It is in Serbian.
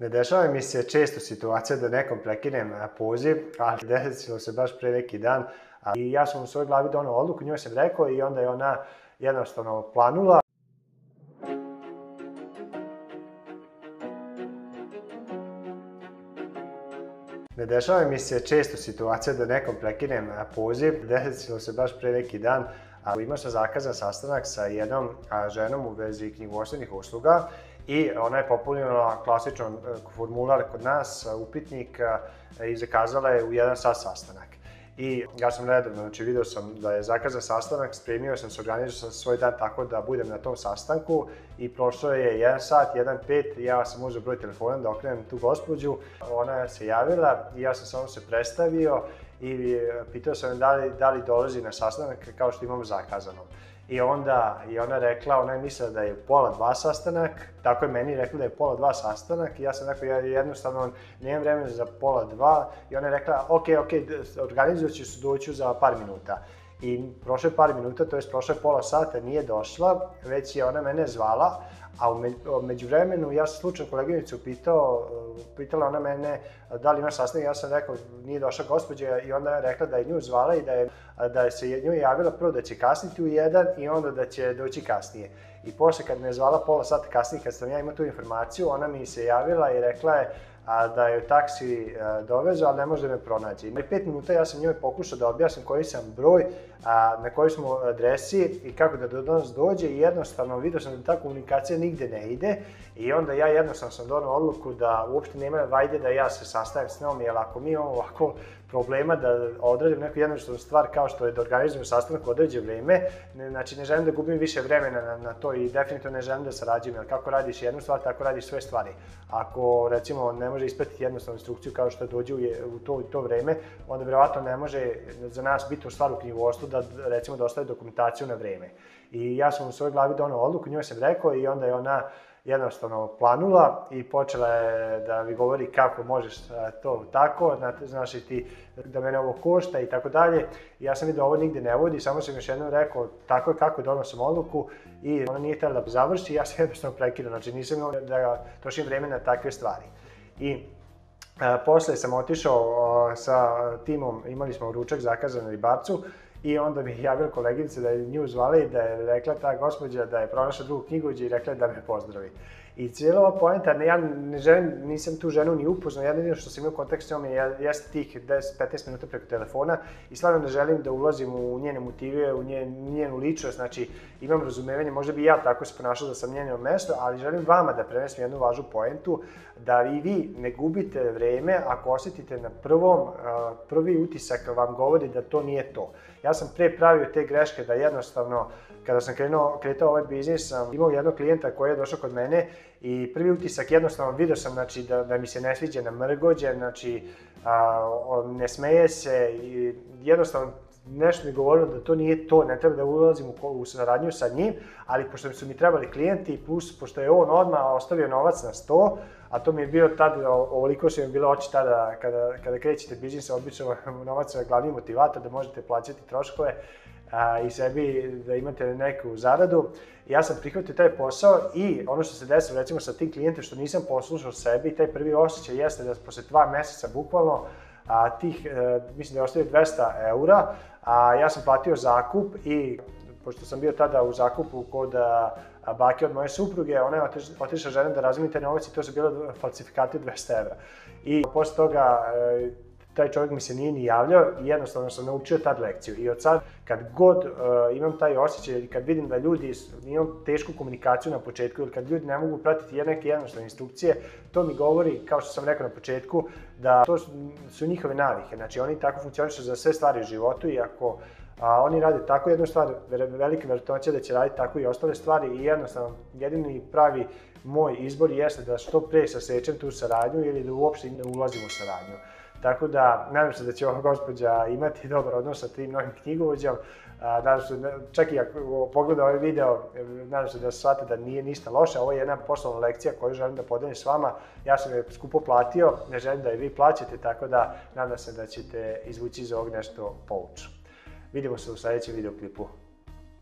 Ne dešava mi se često situacija da nekom prekinem poziv, ali desilo se baš pre neki dan i ja sam u svojoj glavi donao odluku, njoj sam rekao i onda je ona jednostavno planula. Ne dešava mi se često situacija da nekom prekinem poziv, desilo se baš pre neki dan, imao sam zakazan sastanak sa jednom ženom u vezi knjigovodstvenih usluga i ona je popunila klasičan e, formular kod nas, e, upitnik e, i zakazala je u jedan sat sastanak. I ja sam redovno, znači video sam da je zakazan sastanak, spremio sam se, organizao sam svoj dan tako da budem na tom sastanku i prošlo je jedan sat, 1 pet, ja sam uzeo broj telefona da okrenem tu gospođu, ona se javila i ja sam samo se predstavio i pitao sam da li, da li dolazi na sastanak kao što imamo zakazano. I onda je ona rekla, ona je mislila da je pola dva sastanak, tako je meni rekla da je pola dva sastanak i ja sam rekao, ja jednostavno nemam vremena za pola dva i ona je rekla, ok, ok, organizujući ću se doću za par minuta i prošle par minuta, to jest prošle pola sata nije došla, već je ona mene zvala, a u međuvremenu ja sam slučajno koleginicu pitao, pitala ona mene da li imaš sastanak, ja sam rekao nije došla gospođa i onda je rekla da je nju zvala i da je da je se nju javila prvo da će kasniti u jedan i onda da će doći kasnije. I posle kad me zvala pola sata kasnije kad sam ja imao tu informaciju, ona mi se javila i rekla je a da je u taksi a, e, dovezu, ali ne može da me pronađe. I pet minuta ja sam njoj pokušao da objasnim koji sam broj, a, na kojoj smo adresi i kako da do nas dođe i jednostavno vidio sam da ta komunikacija nigde ne ide i onda ja jednostavno sam donao odluku da uopšte nema vajde da ja se sastajem s njom, jer ako mi imamo ovako problema da odradim neku jednostavnu stvar kao što je da organizujem sastanak u određe vreme, ne, znači ne želim da gubim više vremena na, na to i definitivno ne želim da sarađujem, jer kako radiš jednu stvar, tako radiš sve stvari. Ako recimo ne može ispratiti jednostavnu instrukciju kao što dođe u, u to, u to vreme, onda verovatno ne može za nas biti u stvar u knjigovostu da recimo dostave da dokumentaciju na vreme. I ja sam u svojoj glavi donao odluku, njoj sam rekao i onda je ona jednostavno planula i počela je da mi govori kako možeš e, to tako, znaš i ti da mene ovo košta i tako dalje. Ja sam vidio da ovo nigde ne vodi, samo sam još jednom rekao tako je kako donosim odluku i ona nije htjela da završi, ja sam jednostavno prekidao, znači nisam imao da trošim vreme na takve stvari. I E, posle sam otišao sa timom, imali smo ručak zakazan na ribarcu, I onda mi je javila koleginica da je nju zvali i da je rekla ta gospođa da je pronašla drugu knjigu i rekla da me pozdravi. I cijela ova poenta, ne, ja ne želim, nisam tu ženu ni upoznao, jedino što sam imao kontakt s njom je, jeste tih 10-15 minuta preko telefona i stvarno ne želim da ulazim u njene motive, u nje, njenu ličnost, znači imam razumevanje, možda bi ja tako se ponašao da sam njeno mesto, ali želim vama da prenesem jednu važnu poentu, da i vi ne gubite vreme ako osetite na prvom, prvi utisak vam govori da to nije to. Ja sam pre pravio te greške da jednostavno, kada sam krenuo, kretao ovaj biznis, sam imao jednog klijenta koji je došao kod mene i prvi utisak jednostavno video sam znači, da, da mi se ne sviđa na mrgođe, znači a, ne smeje se i jednostavno nešto mi govorilo da to nije to, ne treba da ulazim u, u saradnju sa njim, ali pošto su mi trebali klijenti, plus pošto je on odmah ostavio novac na sto, a to mi je bilo tad, ovoliko su mi bile oči tada, kada, kada krećete biznis, obično novac je glavni motivator da možete plaćati troškove, a, i sebi da imate neku zaradu. Ja sam prihvatio taj posao i ono što se desilo recimo sa tim klijentima što nisam poslušao sebi, taj prvi osjećaj jeste da posle dva meseca bukvalno a tih, e, mislim da je ostavio 200 eura, a ja sam platio zakup i pošto sam bio tada u zakupu kod a, bake od moje supruge, ona je otišla žena da razmini taj novac i to su bilo falsifikati 200 evra. I posle toga e, taj čovjek mi se nije ni javljao i jednostavno sam naučio tad lekciju. I od sad, kad god uh, imam taj osjećaj ili kad vidim da ljudi imam tešku komunikaciju na početku ili kad ljudi ne mogu pratiti jer neke jednostavne instrukcije, to mi govori, kao što sam rekao na početku, da to su, njihove navike. Znači, oni tako funkcionišu za sve stvari u životu i ako a oni rade tako jednu stvar, velike verovatnoće da će raditi tako i ostale stvari i jednostavno jedini pravi moj izbor jeste da što pre sasečem tu saradnju ili da uopšte ne ulazim u saradnju. Tako da, nadam se da će ova gospođa imati dobar odnos sa tim novim knjigovođom. Nadam se, da, čak i ako pogleda ovaj video, nadam se da shvate da nije ništa loše. Ovo je jedna poslovna lekcija koju želim da podelim s vama. Ja sam je skupo platio, ne želim da je vi plaćate, tako da nadam se da ćete izvući iz ovog nešto poučno. Vidimo se u sledećem videoklipu.